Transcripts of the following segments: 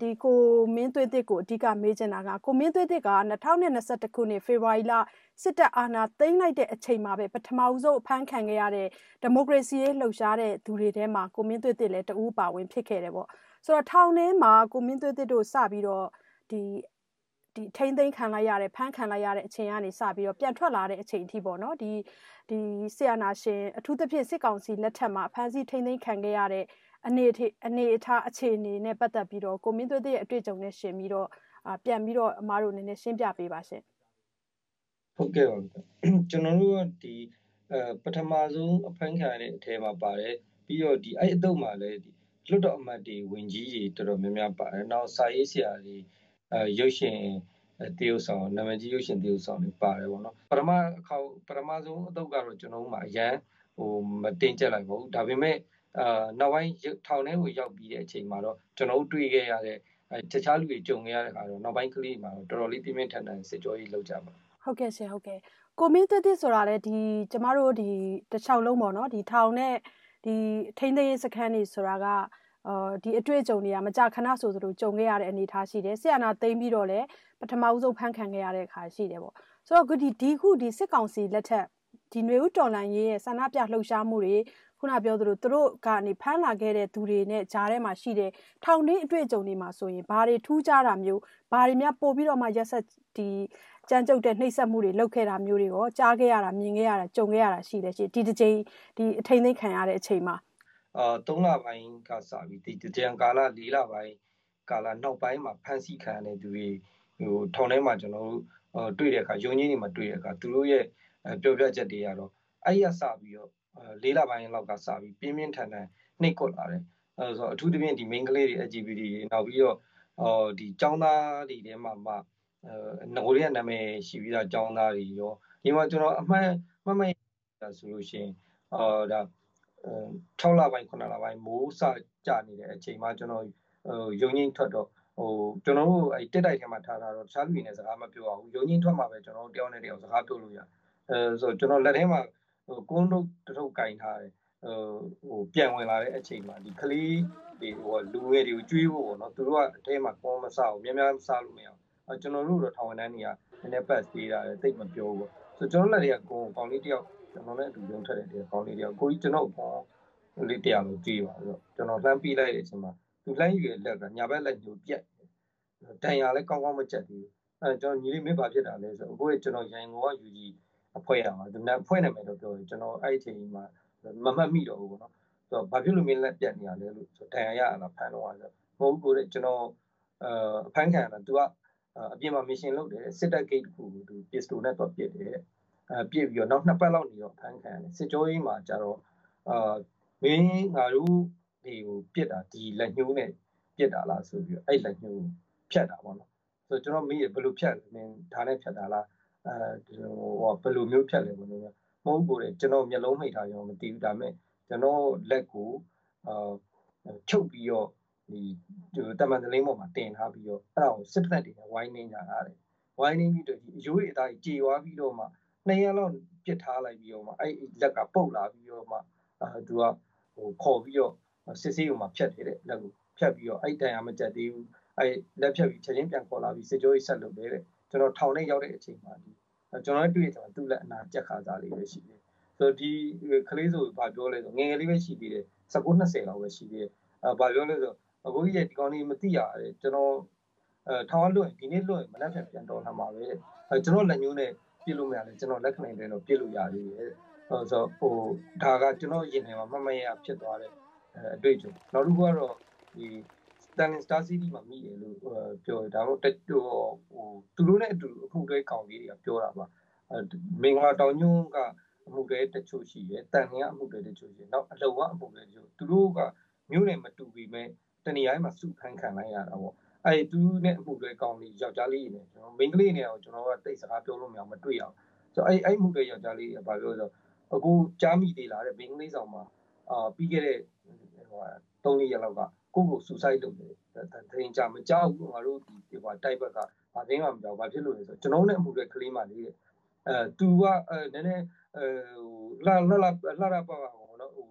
ဒီကိုမင်းသွေးသစ်ကိုအဓိကမေးချင်တာကကိုမင်းသွေးသစ်က2021ခုနှစ်ဖေဖော်ဝါရီလစစ်တပ်အာဏာသိမ်းလိုက်တဲ့အချိန်မှာပဲပထမဆုံးအဖမ်းခံခဲ့ရတဲ့ဒီမိုကရေစီရေးလှုပ်ရှားတဲ့သူတွေထဲမှာကိုမင်းသွေးသစ်လည်းတဦးပါဝင်ဖြစ်ခဲ့တယ်ပေါ့ဆိုတော့ထောင်ထဲမှာကိုမင်းသွေးသစ်တို့စပြီးတော့ဒီဒီထိမ့်သိမ်းခံလိုက်ရတဲ့ဖမ်းခံလိုက်ရတဲ့အချိန်ကနေစပြီးတော့ပြန်ထွက်လာတဲ့အချိန်အထိပေါ့နော်ဒီဒီဆီယနာရှင်အထူးသဖြင့်စစ်ကောင်စီလက်ထက်မှာဖမ်းဆီးထိမ့်သိမ်းခံခဲ့ရတဲ့ အနေအနေအထားအခြေအနေနဲ့ပတ်သက်ပြီးတော့ကိုမင်းသွေးရဲ့အတွေ့အကြုံနဲ့ရှင်ပြီးတော့ပြန်ပြီးတော့အမားတို့နည်းနည်းရှင်းပြပေးပါရှင်ဟုတ်ကဲ့ပါကျွန်တော်တို့ကဒီအဲပထမဆုံးအဖမ်းခံရတဲ့အထဲမှာပါတယ်ပြီးတော့ဒီအဲ့အတုပ်မှာလည်းဒီလွတ်တော်အမတ်တွေဝင်ကြီးကြီးတော်တော်များများပါတယ်နောက်စာရေးဆရာတွေအဲရုပ်ရှင်တရုတ်ဆောင်နာမည်ကြီးရုပ်ရှင်တရုတ်ဆောင်တွေပါတယ်ပေါ့နော်ပထမအခေါက်ပထမဆုံးအတုပ်ကတော့ကျွန်တော်တို့မှာအရန်ဟိုမတင်ကြက်လိုက်ပါဘူးဒါပေမဲ့ အာနောက်ပိုင်းထောင်ထဲကိုရောက်ပြီးတဲ့အချိန်မှာတော့ကျွန်တော်တို့တွေ့ခဲ့ရတဲ့တခြားလူတွေကြုံခဲ့ရတဲ့အခါတော့နောက်ပိုင်းကလေးမှာတော့တော်တော်လေးပြင်းပြင်းထန်ထန်စစ်ကြောရေးလုပ်ကြပါဟုတ်ကဲ့ဆရာဟုတ်ကဲ့ကိုမင်းတက်တက်ဆိုတာလေဒီကျမတို့ဒီတစ်ချောင်းလုံးပေါ့နော်ဒီထောင်နဲ့ဒီထိန်းသိမ်းရေးစခန်းတွေဆိုတာကအော်ဒီအတွေ့အကြုံတွေကမကြခဏဆိုသလိုကြုံခဲ့ရတဲ့အနေအထားရှိတယ်ဆရာနာသိမ်းပြီးတော့လည်းပထမဦးဆုံးဖန်ခံခဲ့ရတဲ့အခါရှိတယ်ပေါ့ဆိုတော့ဒီဒီခုဒီစစ်ကောင်စီလက်ထက်ဒီຫນွေဦးတော်လန်ရေးရဲ့ဆန္ဒပြလှုပ်ရှားမှုတွေ ခုနပြောသလိုသူတို့ကနေဖမ်းလာခဲ့တဲ့သူတွေနဲ့ဂျားထဲမှာရှိတဲ့ထောင်တွင်းအတွေ့အကြုံတွေမှာဆိုရင်ဘာတွေထူးခြားတာမျိုးဘာတွေများပို့ပြီးတော့မှရက်ဆက်ဒီကြမ်းကြုတ်တဲ့နှိပ်စက်မှုတွေလုပ်ခဲ့တာမျိုးတွေရောကြားခဲ့ရတာမြင်ခဲ့ရတာကြုံခဲ့ရတာရှိတယ်ရှိဒီတစ်ချိန်ဒီအထိန်သိမ်းခံရတဲ့အချိန်မှာအာ3လပိုင်းကစပြီးဒီတကြံကာလ4လပိုင်းကာလနောက်ပိုင်းမှာဖမ်းဆီးခံရတဲ့သူတွေဟိုထောင်ထဲမှာကျွန်တော်တို့တွေ့တဲ့အခါယုံကြည်နေမှာတွေ့တဲ့အခါသူတို့ရဲ့ပြောပြချက်တွေကတော့အဲ့ရစပြီးတော့ လေးလပိုင်းလောက်ကစပြီးပြင်းပြင်းထန်ထန်နှိပ်ကွက်လာတယ်အဲဆိုတော့အထူးသဖြင့်ဒီ main ကလေးတွေ LGBT တွေနောက်ပြီးတော့အော်ဒီចောင်းသားတွေထဲမှာမှအဲငိုရဲ့နာမည်ရှိပြီးသားចောင်းသားတွေရောဒီမှာကျွန်တော်အမှန်မှတ်မှတ်ဆိုလို့ရှိရင်အော်ဒါ6လပိုင်း9လပိုင်းမိုးစကြနေတဲ့အချိန်မှာကျွန်တော်ဟိုယုံငင်းထွက်တော့ဟိုကျွန်တော်တို့အဲတက်တိုက်ထဲမှာထားတာတော့တခြားလူတွေနဲ့စကားမပြောအောင်ယုံငင်းထွက်မှာပဲကျွန်တော်တို့တယောက်နဲ့တယောက်စကားပြောလို့ရအဲဆိုကျွန်တော်လက်ထဲမှာ ဟိုကုန်းတို့တထုပ်ကင်ထားတယ်ဟိုဟိုပြန်ဝင်လာတဲ့အချိန်မှာဒီကလေးဒီဟိုလူငယ်တွေကိုကျွေးဖို့ပေါ့နော်သူတို့ကအထဲမှာကုန်းမစားဘူးများများစားလို့မရအောင်ကျွန်တော်တို့တော့ထောင်ဝန်ထမ်းတွေကနည်းနည်းပတ်သေးတာတိတ်မပြောဘူးဆိုကျွန်တော်လက်တွေကကုန်းကောင်းလေးတယောက်ကျွန်တော်လည်းအတူရုံထက်တဲ့ကောင်းလေးတယောက်ကိုကြီးကျွန်တော်ကောင်းလေးတရားလို့ကြည့်ပါဆိုတော့ကျွန်တော်လှမ်းပြီးလိုက်တဲ့အချိန်မှာသူလှမ်းယူရဲ့လက်ကညာဘက်လက်ညိုပြက်တန်ရလဲကောင်းကောင်းမချက်သေးဘူးအဲကျွန်တော်ညီလေးမင်းဘာဖြစ်တာလဲဆိုတော့အခုကျွန်တော်ရန်ကုန်ကယူကြီး အဖွဲ့ရမှာဒီနေ့ဖွဲ့နေမယ်လို့ပြောတယ်ကျွန်တော်အဲ့ဒီအချိန်မှာမမှတ်မိတော့ဘူးပေါ့နော်ဆိုတော့ဘာဖြစ်လို့မင်းလက်ပြတ်နေရလဲလို့ဆိုတန်ရရတာဖမ်းတော့ဆိုမဟုတ်ဘူးကိုကျွန်တော်အဖမ်းခံရတာ तू ကအပြင်မှာမရှင်လုပ်တယ်စစ်တပ်ဂိတ်ကိုသူပစ္စတိုနဲ့တော့ပစ်တယ်အဲပြစ်ပြီးတော့နောက်နှစ်ပတ်လောက်နေတော့ဖမ်းခံရတယ်စစ်ကြောရေးမှာကျတော့အာမင်းငါတို့ဒီကိုပြစ်တာဒီလက်ညှိုးနဲ့ပြစ်တာလားဆိုပြီးတော့အဲ့လက်ညှိုးဖြတ်တာပေါ့နော်ဆိုတော့ကျွန်တော်မေးဘယ်လိုဖြတ်လဲမင်းဒါနဲ့ဖြတ်တာလား အဲဟိုဘယ်လိုမျိုးဖြတ်လဲဘယ်လိုမျိုးမဟုတ်ဘူးလေကျွန်တော်မျက်လုံးမိတ်ထားကျွန်တော်မသိဘူးဒါပေမဲ့ကျွန်တော်လက်ကိုအာချုပ်ပြီးတော့ဒီတမန်တလင်းပေါ်မှာတင်ထားပြီးတော့အဲ့ဒါကိုစစ်ဖက်တွေနဲ့ဝိုင်းနေကြတာတဲ့ဝိုင်းနေပြီးတော့ဒီအယိုးတွေအသားကြီးကြေွားပြီးတော့မှနှစ်ရက်လောက်ပြစ်ထားလိုက်ပြီးတော့မှအဲ့လက်ကပုတ်လာပြီးတော့မှအဲသူကဟိုခေါ်ပြီးတော့စစ်ဆေးုံမှာဖြတ်တယ်တဲ့လက်ကိုဖြတ်ပြီးတော့အဲ့တန်ရမကြက်သေးဘူးအဲ့လက်ဖြတ်ပြီးချက်ချင်းပြန်ခေါ်လာပြီးစစ်ကြောရေးဆက်လုပ်တယ်တဲ့ ကျွန်တော်ထောင်ထဲရောက်တဲ့အချိန်မှာဒီကျွန်တော်တွေ့ကျွန်တော်သူ့လက်အနာကြက်ခါစားလေးပဲရှိတယ်ဆိုတော့ဒီကလေးဆိုဘာပြောလဲဆိုငယ်ငယ်လေးပဲရှိသေးတယ်19 20လောက်ပဲရှိသေးတယ်အဲဘာပြောလဲဆိုအခုကြီးဒီကောင်လေးမသိရတယ်ကျွန်တော်အဲထောင်လွတ်ဒီနေ့လွတ်မနက်ဖြန်ပြန်တော်လာမှာပဲအဲကျွန်တော်လက်ညှိုးနဲ့ပြစ်လို့မရလဲကျွန်တော်လက်ခဏလေးတော့ပြစ်လို့ရသေးတယ်ဆိုတော့ဟိုဒါကကျွန်တော်ရင်ထဲမှာမမရဖြစ်သွားတယ်အတွေ့အကြုံနောက်တစ်ခုကတော့ဒီ Stalin Star City မှာမိတယ်လို့ပြောတယ်ဒါတော့တက်ဟိုသူတို့နဲ့အတူအခုတွဲကောင်လေးတွေကပြောတာပါမင်္ဂလာတောင်ညွန့်ကအမှုတွေတချို့ရှိတယ်တန်ငင်ကအမှုတွေတချို့ရှိတယ်နောက်အလုံကအမှုတွေတချို့သူတို့ကမြို့နယ်မတူပေမဲ့တနေရာမှာစုခန်းခံလိုက်ရတာပေါ့အဲ့သူနဲ့အမှုတွေကောင်းလေးယောက်ျားလေးနေကျွန်တော်မိန်းကလေးနေတော့ကျွန်တော်ကတိတ်စကားပြောလို့မရမတွေ့အောင်ဆိုတော့အဲ့အဲ့မှုတွေယောက်ျားလေးကဘာပြောဆိုအခုကြားမိသေးလားတဲ့မိန်းကလေးဆောင်မှာအာပြီးခဲ့တဲ့ဟို3နှစ်ရက်လောက်က ကိုယ့်ကိုဆူဆိုက်လုပ်တယ်တရင်ကြမကြောက်ဘူးငါတို့ဒီဟိုတိုက်ဘက်ကဘာသိမှမကြောက်ဘာဖြစ်လို့လဲဆိုတော့ကျွန်တော်နဲ့အမှုတွေကလေးမှလေးတဲ့အဲသူကအဲနည်းနည်းအဲဟိုလာလာလာလာပါပါဟိုနော်ဟို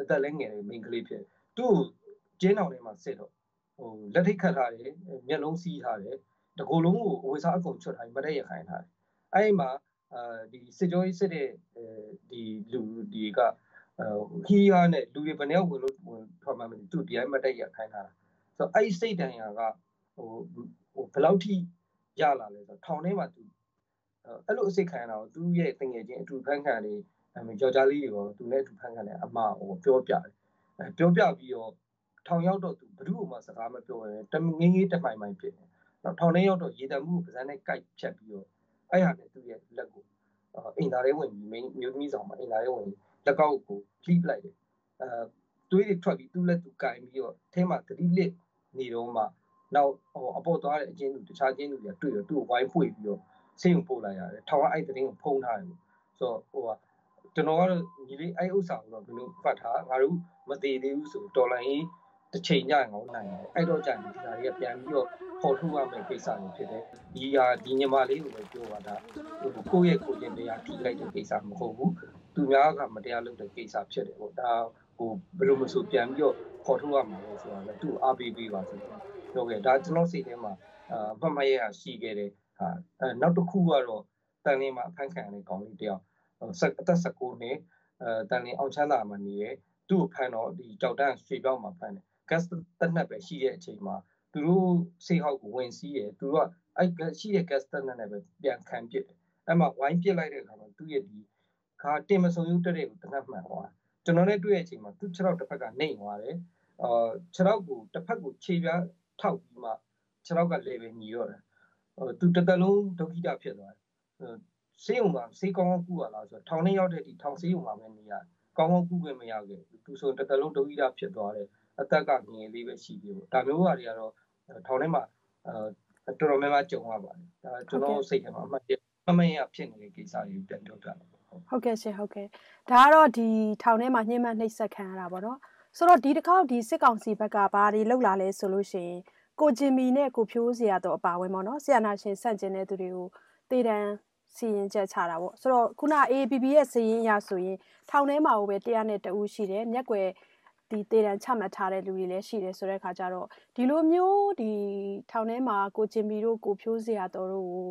အသက်လည်းငယ်တယ်မိန်းကလေးဖြစ်သူ့ကျင်းအောင်ထဲမှာစစ်တော့ဟိုလက်ထိတ်ခတ်ထားတယ်မျက်လုံးစီးထားတယ်တကိုယ်လုံးကိုအဝိစားအကုန်ချွတ်ထားပြီးမတက်ရခိုင်ထားတယ်အဲ့ဒီမှာအာဒီစစ်ကြောရေးစစ်တဲ့ဒီလူဒီက ခီးယားနဲ့လူတွေဘယ်နှယောက်ဝင်လို့ဝင်ထွက်မှမသိသူဒီတိုင်းမတက်ရခိုင်ထားတာဆိုတော့အဲ့ဒီစိတ်တန်ရာကဟိုဟိုဘယ်လောက်ထိရလာလဲဆိုတော့ထောင်ထဲမှာသူအဲ့လိုအစိတ်ခံရတာကိုသူ့ရဲ့တငယ်ချင်းအတူဖန်ခံနေယောက်ျားလေးတွေရောသူနဲ့အတူဖန်ခံတယ်အမဟိုပြောပြတယ်အဲပြောပြပြီးတော့ထောင်ရောက်တော့သူဘ누구မှစကားမပြောရဲတငင်းငင်းတမိုင်မိုင်ဖြစ်တယ်တော့ထောင်ထဲရောက်တော့ရေတံမှုကိုပဇန်းနဲ့ကြိုက်ဖြတ်ပြီးတော့အဲ့ဟာနဲ့သူ့ရဲ့လက်ကိုအိမ်သားလေးဝင်ပြီးမျိုးသမီးဆောင်မှာအိမ်သားလေးဝင် လက်ကောက်ကိုဖိပလိုက်တယ်အဲတွေးတွေထွက်ပြီးသူ့လက်သူကင်ပြီးတော့အဲမှာတတိလစ်နေတော့မှနောက်ဟိုအပေါ်သွားတဲ့အချင်းလူတခြားချင်းလူတွေတွေ့တော့သူ့ကိုဝိုင်းပွေပြီးတော့စိတ်ုံပို့လိုက်ရတယ်ထောင်ကအဲ့တဲ့င်းကိုဖုံးထားတယ်ဆိုတော့ဟိုကကျွန်တော်ကတော့ညီလေးအဲ့ဥစ္စာကိုတော့ဘယ်လိုဖတ်ထားငါတို့မသေးသေးဘူးဆိုတော်လိုင်း တစ်ချိန်ညရင်ငေါနိုင်တယ်အဲ့တော့ကြာရင်ဒီဟာတွေကပြန်ပြီးတော့ပေါ်ထုတ်ရမယ့်ကိစ္စတွေဖြစ်တယ်ဒီဟာဒီညီမလေးကိုပဲပြောတာဒါဟိုကိုယ့်ရဲ့ကိုယ်ချင်းတရားထိလိုက်တဲ့ကိစ္စမဟုတ်ဘူးသူများကမတရားလုပ်တဲ့ကိစ္စဖြစ်တယ်ပေါ့ဒါဟိုဘယ်လိုမဆိုပြန်ပြီးတော့ပေါ်ထုတ်ရမှာလဲဆိုတာလည်းသူ့အားပေးပေးပါဆိုတော့ပြောခဲ့ဒါကျွန်တော်စိတ်ထဲမှာအာမှတ်မှတ်ရရှိခဲ့တယ်ဟာအဲနောက်တစ်ခုကတော့တန်လင်းမှာအဖမ်းခံရတဲ့ကောင်လေးတယောက်အသက်19နှစ်အဲတန်လင်းအောင်ချမ်းသာမှာနေရဲသူ့ကိုဖမ်းတော့ဒီကြောက်တန်းရွှေပြောင်းမှာဖမ်းတယ် gas တက်နှက်ပဲရှိတဲ့အချိန်မှာသူတို့စိတ်ဟောက်ကိုဝင်စီးတယ်သူတို့ကအဲ့ရှိတဲ့ gas တက်နှက်နဲ့ပဲပြန်ခံပစ်တယ်အဲ့မှာဝိုင်းပစ်လိုက်တဲ့အခါမှာသူ့ရဲ့ဒီခါတင်မဆုံယူတက်တဲ့ကိုတနက်မှန်သွားကျွန်တော်နဲ့တွေ့တဲ့အချိန်မှာသူ့ခြေထောက်တစ်ဖက်ကနှိမ့်သွားတယ်အာခြေထောက်ကိုတစ်ဖက်ကိုခြေပြားထောက်ပြီးမှခြေထောက်ကလေပဲညီတော့တယ်ဟိုသူတသက်လုံးဒုက္ခိတဖြစ်သွားတယ်ဆေးုံမှာဆေးကောင်းကောင်းကုရလားဆိုတော့ထောင်ထဲရောက်တဲ့ဒီထောင်ဆေးုံမှာပဲနေရ ကောင်းကောင်းကုခွင့်မရခဲ့သူဆိုတသက်လုံးဒုက္ခိတဖြစ်သွားတယ်အသက်ကငယ်လေးပဲရှိသေးဘူးဒါမျိုးဟာတွေကတော့ထောင်ထဲမှာအဲတော်တော်များများကြုံရပါတယ်ဒါကျွန်တော်စိတ်ထဲမှာအမှတ်ရအမှတ်ရဖြစ်နေတဲ့ကိစ္စတွေပြန်ပြောပြတယ်ဟုတ်ကဲ့ရှင်ဟုတ်ကဲ့ဒါကတော့ဒီထောင်ထဲမှာညှဉ်းပန်းနှိပ်စက်ခံရတာပေါ့နော်ဆိုတော့ဒီတစ်ခေါက်ဒီစစ်ကောင်စီဘက်ကဘာတွေလှုပ်လာလဲဆိုလို့ရှိရင်ကိုဂျင်မီနဲ့ကိုဖြိုးစရာတော့အပါဝင်ပေါ့နော်ဆီယနာရှင်ဆန့်ကျင်တဲ့သူတွေကိုတေတန်း စီရင်ချက်ချတာပေါ့ဆိုတော့ခုန AAPP ရဲ့စီရင်ရဆိုရင်ထောင်ထဲမှာပဲတရားနဲ့တဦးရှိတယ်မျက်ွယ်ဒီတေတံချမှတ်ထားတဲ့လူတွေလည်းရှိတယ်ဆိုတဲ့ခါကျတော့ဒီလိုမျိုးဒီထောင်ထဲမှာကိုကျင်မီတို့ကိုဖြိုးစရာတော်တို့ကို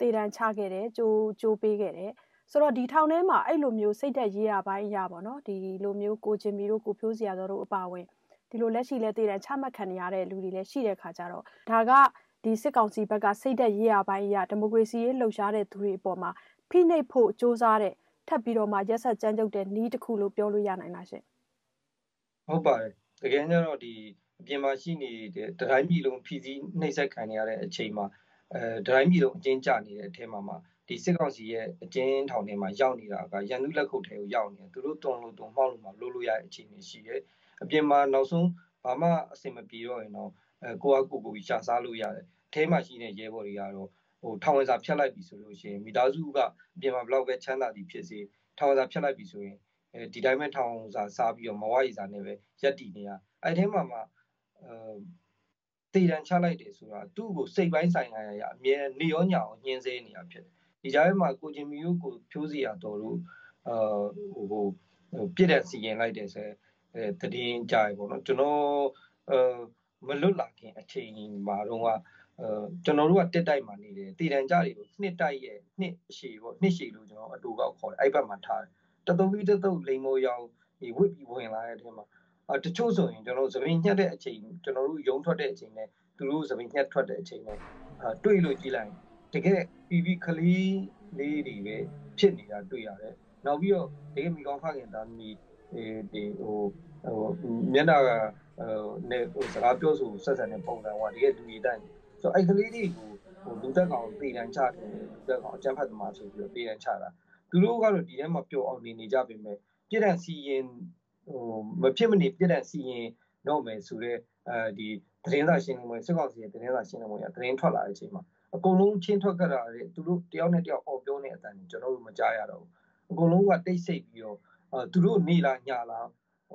တေတံချခဲ့တယ်ကြိုးကြိုးပေးခဲ့တယ်ဆိုတော့ဒီထောင်ထဲမှာအဲ့လိုမျိုးစိတ်သက်ရေးရပိုင်းရပါတော့ဒီလိုမျိုးကိုကျင်မီတို့ကိုဖြိုးစရာတော်တို့အပါဝင်ဒီလိုလက်ရှိလဲတေတံချမှတ်ခံရတဲ့လူတွေလည်းရှိတဲ့ခါကျတော့ဒါက ဒီစစ်ကောင်စီဘက်ကစိတ်သက်ရေးရပိုင်းရဒီမိုကရေစီရေးလှုပ်ရှားတဲ့သူတွေအပေါ်မှာဖိနှိပ်ဖို့စ조사တဲ့ထပ်ပြီးတော့မှရက်ဆက်ကြမ်းကြုတ်တဲ့နီးတစ်ခုလို့ပြောလို့ရနိုင်လားရှင်ဟုတ်ပါတယ်တကယ်ကြတော့ဒီအပြင်မှာရှိနေတဲ့ဒတိုင်းပြည်လုံးဖြီးစည်းနှိပ်စက်ခံရတဲ့အချိန်မှာအဲဒတိုင်းပြည်လုံးအကျဉ်းကျနေတဲ့အထက်မှာမှာဒီစစ်ကောင်စီရဲ့အကျဉ်းထောင်ထဲမှာရောက်နေတာကရန်သူလက်ခုပ်ထဲကိုရောက်နေတယ်သူတို့တုံလို့တုံမှောက်လို့မှလို့လို့ရတဲ့အခြေအနေရှိတယ်အပြင်မှာနောက်ဆုံးဘာမှအဆင်မပြေတော့ရင်တော့ အဲကိုကကိုကိုရှာစားလို့ရတယ်အထဲမှာရှိတဲ့ရဲဘော်တွေကတော့ဟိုထောင်ဝင်စာဖြတ်လိုက်ပြီဆိုလို့ရှိရင်မိသားစုကအပြင်မှာဘလောက်ပဲချမ်းသာသည်ဖြစ်စေထောင်ဝင်စာဖြတ်လိုက်ပြီဆိုရင်အဲဒီတိုင်းပဲထောင်စာစားပြီးတော့မဝရီစာနဲ့ပဲရက်တည်နေရအဲ့ထဲမှာမှအဲတည်တံချလိုက်တယ်ဆိုတာသူ့ကိုစိတ်ပိုင်းဆိုင်ရာရအမြဲနေရောညာကိုညှင်းဆဲနေတာဖြစ်တယ်ဒီကြားထဲမှာကိုချင်းမီတို့ကိုဖြိုးစီရတော်တို့အာဟိုဟိုပြည့်တဲ့စီရင်လိုက်တယ်ဆိုအဲတည်င်းကြရပေါ့နော်ကျွန်တော်အဲ မလွတ်လာခင်အချိန်မှာတော့ကအဲကျွန်တော်တို့ကတက်တိုက်မှာနေတယ်တည်တံကြတွေကိုနှစ်တိုက်ရဲ့နှစ်ရှည်ပေါ့နှစ်ရှည်လို့ကျွန်တော်အတူကောက်ခေါ်တယ်အဲ့ဘက်မှာထားတယ်တသုတ်ပြီးတသုတ်လိမ်မိုးရောင်ဒီဝစ်ပြီးဝင်လာတဲ့အထက်မှာအတချို့ဆိုရင်ကျွန်တော်သပင်းညှက်တဲ့အချိန်ကျွန်တော်တို့ယုံထွက်တဲ့အချိန်နဲ့သူတို့သပင်းညှက်ထွက်တဲ့အချိန်နဲ့အတွေ့လို့ကြည့်လိုက်တကယ်ပြီးပြီးခလီးလေးတွေပဲဖြစ်နေတာတွေ့ရတယ်နောက်ပြီးတော့တကယ်မိကောင်းဖခင်သားသမီးဒီဟိုဟိုမျက်နှာက ဟိုနေဟိုစကားပြောဆိုဆက်ဆံတဲ့ပုံစံကတကယ်လူရည်တိုင်းဆိုတော့အဲ့ကလေးတွေကိုဟိုလူသက်ကောင်ပေတန်းချတယ်လူသက်ကောင်အကြမ်းဖက်သမားဆိုပြီးတော့ပေတန်းချတာသူတို့ကတော့ဒီထဲမှာပျော်အောင်နေနေကြပေမဲ့ပြည်တံစီရင်ဟိုမဖြစ်မနေပြည်တံစီရင်တော့မယ်ဆိုတော့အဲဒီသတင်းစာရှင်းလင်းပွဲစစ်ကောင်စီရဲ့သတင်းစာရှင်းလင်းပွဲကသတင်းထွက်လာတဲ့အချိန်မှာအကုန်လုံးချင်းထွက်ကြတာလေသူတို့တယောက်နဲ့တယောက်အော်ပြောနေတဲ့အတန်ကျွန်တော်တို့မကြားရတော့ဘူးအကုန်လုံးကတိတ်ဆိတ်ပြီးတော့အဲသူတို့နေလာညာလာ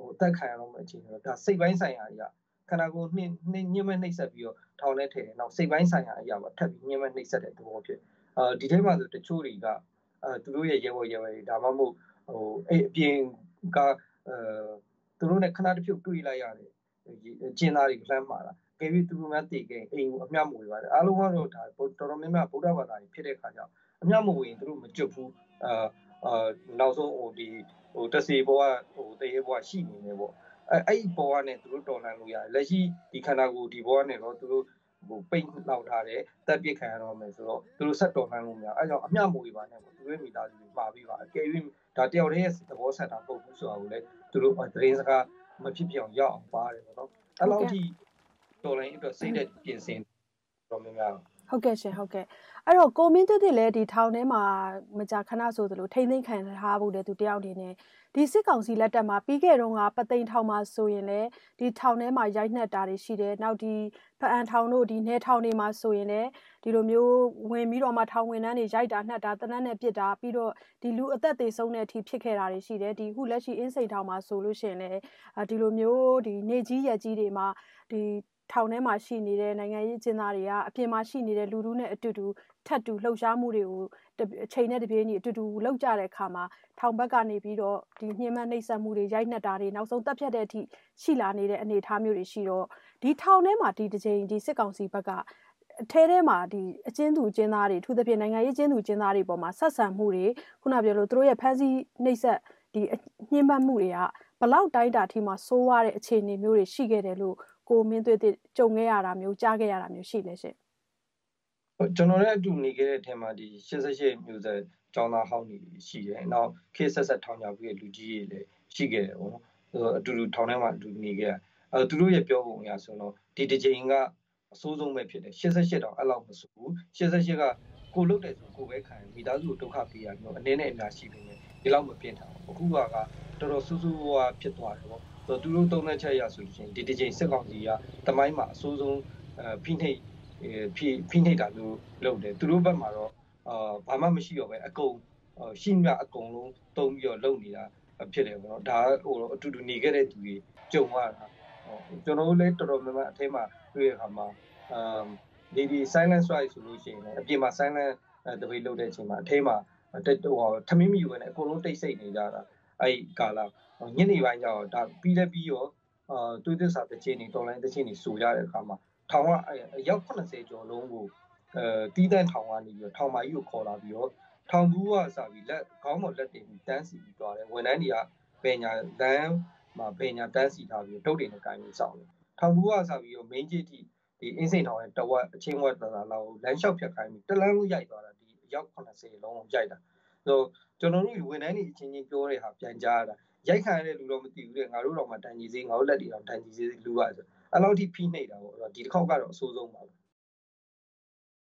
ဟိုအသက်ခံရတော့မယ့်အခြေအနေတော့ဒါစိတ်ပိုင်းဆိုင်ရာကြီးကခန္ဓာကိုယ်နှင်းနှင်းညှင်းမဲ့နှိပ်စက်ပြီးတော့ထောင်ထဲထည့်တယ်နောက်စိတ်ပိုင်းဆိုင်ရာအရာပါထပ်ပြီးညှင်းမဲ့နှိပ်စက်တဲ့သဘောဖြစ်အာဒီထဲမှာဆိုတချို့တွေကအဲသူတို့ရဲ့ရဲဘော်ရဲဘော်တွေဒါမှမဟုတ်ဟိုအဲ့အပြင်ကအဲသူတို့နဲ့ခဏတစ်ဖြုတ်တွေ့လိုက်ရတယ်ကျင်းသားတွေလှမ်းမှာတာကယ်ပြီးသူတို့များတည်ခဲ့အိမ်ကိုအမျှမဝေပါတယ်အားလုံးကတော့ဒါတော်တော်များများဗုဒ္ဓဘာသာကြီးဖြစ်တဲ့ခါကျအမျှမဝေရင်သူတို့မကြွဘူးအာအာနောက်ဆုံးဟိုဒီ ဟိုတစီဘောကဟိုတရေဘောကရှိနေတယ်ပေါ့အဲအဲ့ဒီဘောကနေသူတို့တော်လှန်လို့ရတယ်လက်ရှိဒီခန္ဓာကိုယ်ဒီဘောကနေတော့သူတို့ဟိုပိတ်လောက်ထားတယ်တက်ပစ်ခံရတော့မယ်ဆိုတော့သူတို့ဆက်တော်လှန်လို့မရအဲကြောင့်အမျှမဝေပါနဲ့ပေါ့သူတို့မိသားစုတွေမှာပြီးပါအကယ်၍ဒါတယောက်တည်းရဲ့သဘောဆက်တာပုတ်ဘူးဆိုတာကိုလည်းသူတို့သတင်းစကားမဖြစ်ပြအောင်ရအောင်ပါတယ်ပေါ့နော်အဲ့လောက်ထိတော်လိုင်းအတွက်စိတ်သက်ပြင်ဆင်တော်များများဟုတ်ကဲ့ရှင်ဟုတ်ကဲ့ အဲ့တော့ကိုမင်းတက်တက်လည်းဒီထောင်ထဲမှာမကြာခဏဆိုသလိုထိမ့်သိမ့်ခံထားဖို့လည်းသူတယောက်နေနေဒီစစ်ကောင်စီလက်ထက်မှာပြီးခဲ့တော့ကပသိမ်ထောင်မှာဆိုရင်လည်းဒီထောင်ထဲမှာရိုက်နှက်တာတွေရှိတယ်နောက်ဒီဖအန်ထောင်တို့ဒီနေထောင်တွေမှာဆိုရင်လည်းဒီလိုမျိုးဝင်ပြီးတော့မှထောင်ဝင်တန်းတွေရိုက်တာနှက်တာတနက်နဲ့ပစ်တာပြီးတော့ဒီလူအသက်သေးဆုံးတဲ့အထိဖြစ်ခဲ့တာတွေရှိတယ်ဒီခုလက်ရှိအင်းစိန်ထောင်မှာဆိုလို့ရှိရင်လည်းဒီလိုမျိုးဒီနေကြီးရက်ကြီးတွေမှာဒီ ထောင်ထဲမှာရှိနေတဲ့နိုင်ငံရေးအကျဉ်းသားတွေကအပြင်မှာရှိနေတဲ့လူထုနဲ့အတူတူထပ်တူလှုပ်ရှားမှုတွေကိုအချိန်နဲ့တပြေးညီအတူတူလှုပ်ကြတဲ့အခါမှာထောင်ဘက်ကနေပြီးတော့ဒီညှဉ်းပန်းနှိပ်စက်မှုတွေရိုက်နှက်တာတွေနောက်ဆုံးတပ်ဖြတ်တဲ့အထိရှိလာနေတဲ့အနေအထားမျိုးတွေရှိတော့ဒီထောင်ထဲမှာဒီတစ်ချိန်ဒီစစ်ကောင်စီဘက်ကအထဲထဲမှာဒီအကျဉ်းသူအကျဉ်းသားတွေထူးသဖြင့်နိုင်ငံရေးအကျဉ်းသူအကျဉ်းသားတွေပေါ်မှာဆက်ဆံမှုတွေခုနပြောလို့သူတို့ရဲ့ဖန်ဆီးနှိပ်စက်ဒီညှဉ်းပန်းမှုတွေက ဘလောက်တိုင်းတာထိမှစိုးရတဲ့အခြေအနေမျိုးတွေရှိခဲ့တယ်လို့ကိုမင်းသွေးတဲ့ကြုံခဲ့ရတာမျိုးကြားခဲ့ရတာမျိုးရှိလဲရှင်ကျွန်တော်လည်းအတူနေခဲ့တဲ့အထက်မှာဒီ88မျိုးဆက်ကျောင်းသားဟောင်းတွေရှိတယ်။နောက်ခေဆက်ဆက်ထောင်ကြပြီးတဲ့လူကြီးတွေလည်းရှိခဲ့တယ်ပေါ့နော်။အတူတူထောင်ထဲမှာအတူနေခဲ့ရ။အဲသူတို့ရဲ့ပြောပုံအရဆိုတော့ဒီတစ်ချိန်ကအဆိုးဆုံးပဲဖြစ်တယ်88တောင်အဲ့လောက်မဆိုးဘူး88ကကိုလုတ်တယ်ဆိုကိုပဲခံမိသားစုကိုဒုက္ခပေးရမျိုးအနေနဲ့အများရှိနေတယ်ဒီလောက်မပြင်းထန်ဘူးအခုက တော်တော်ဆူဆူဝါဖြစ်သွားတယ်ပေါ့ဆိုတော့သူတို့သုံးတဲ့ချက်ရဆိုလို့ရှိရင်ဒီတစ်ချိန်စစ်ကောင်စီကတမိုင်းမှာအဆိုးဆုံးအဖိနှိပ်ဖိဖိနှိပ်တာမျိုးလုပ်တယ်သူတို့ဘက်မှာတော့အာဘာမှမရှိတော့ပဲအကုန်ရှိမြအကုန်လုံးတုံးပြီးတော့လုပ်နေတာဖြစ်တယ်ပေါ့နော်ဒါဟိုအတူတူနေခဲ့တဲ့သူတွေကြုံရတာကျွန်တော်တို့လည်းတော်တော်များများအထက်မှာတွေ့ရခါမှာအမ်ဒီဒီ silent strike ဆိုလို့ရှိရင်အပြင်မှာ silent တပိတ်လုပ်တဲ့အချိန်မှာအထက်မှာတက်ဟိုထမင်းမယူနဲ့အကုန်လုံးတိတ်ဆိတ်နေကြတာ အဲ့ကာလာညနေပိုင်းကျတော့ဒါပြီးလည်းပြီးရောအာတွေးသစ္စာတစ်ချိန်နေတော်လိုင်းတစ်ချိန်နေစူရတဲ့အခါမှာထောင်ကအရောက်80ကျော်လုံးကိုအဲတီးတန်းထောင်ကနေပြီးတော့ထောင်မာကြီးကိုခေါ်လာပြီးတော့ထောင်ဘူးကစပြီးလက်ခေါင်းပေါ်လက်တင်ပြီးတန်းစီပြီးသွားတယ်ဝန်ထမ်းတွေကပညာလမ်းမှာပညာတန်းစီထားပြီးတုတ်တွေနဲ့ကိုင်းပြီးစောင့်တယ်ထောင်ဘူးကစပြီးတော့ main ကြီးတိဒီအင်းစိန်ထောင်ရဲ့တဝက်အချင်းဝက်တသာလောက်လမ်းလျှောက်ဖြတ်ခိုင်းပြီးတလန်းလုံးရိုက်သွားတာဒီအယောက်80လုံးရိုက်တာ ဆိုတော့ကျွန်တော်တို့ဝန်ထမ်းတွေအချင်းချင်းပြောတဲ့ဟာပြန်ကြားတာရိုက်ခံရတဲ့လူတော့မသိဘူးတဲ့ငါတို့တော့မှတန်ကြီးစေးငါတို့လက်တွေတော့တန်ကြီးစေးလူပါဆိုအဲ့လောက်ထိဖိနှိပ်တာပေါ့အဲ့တော့ဒီတစ်ခေါက်ကတော့အဆိုးဆုံးပါပဲ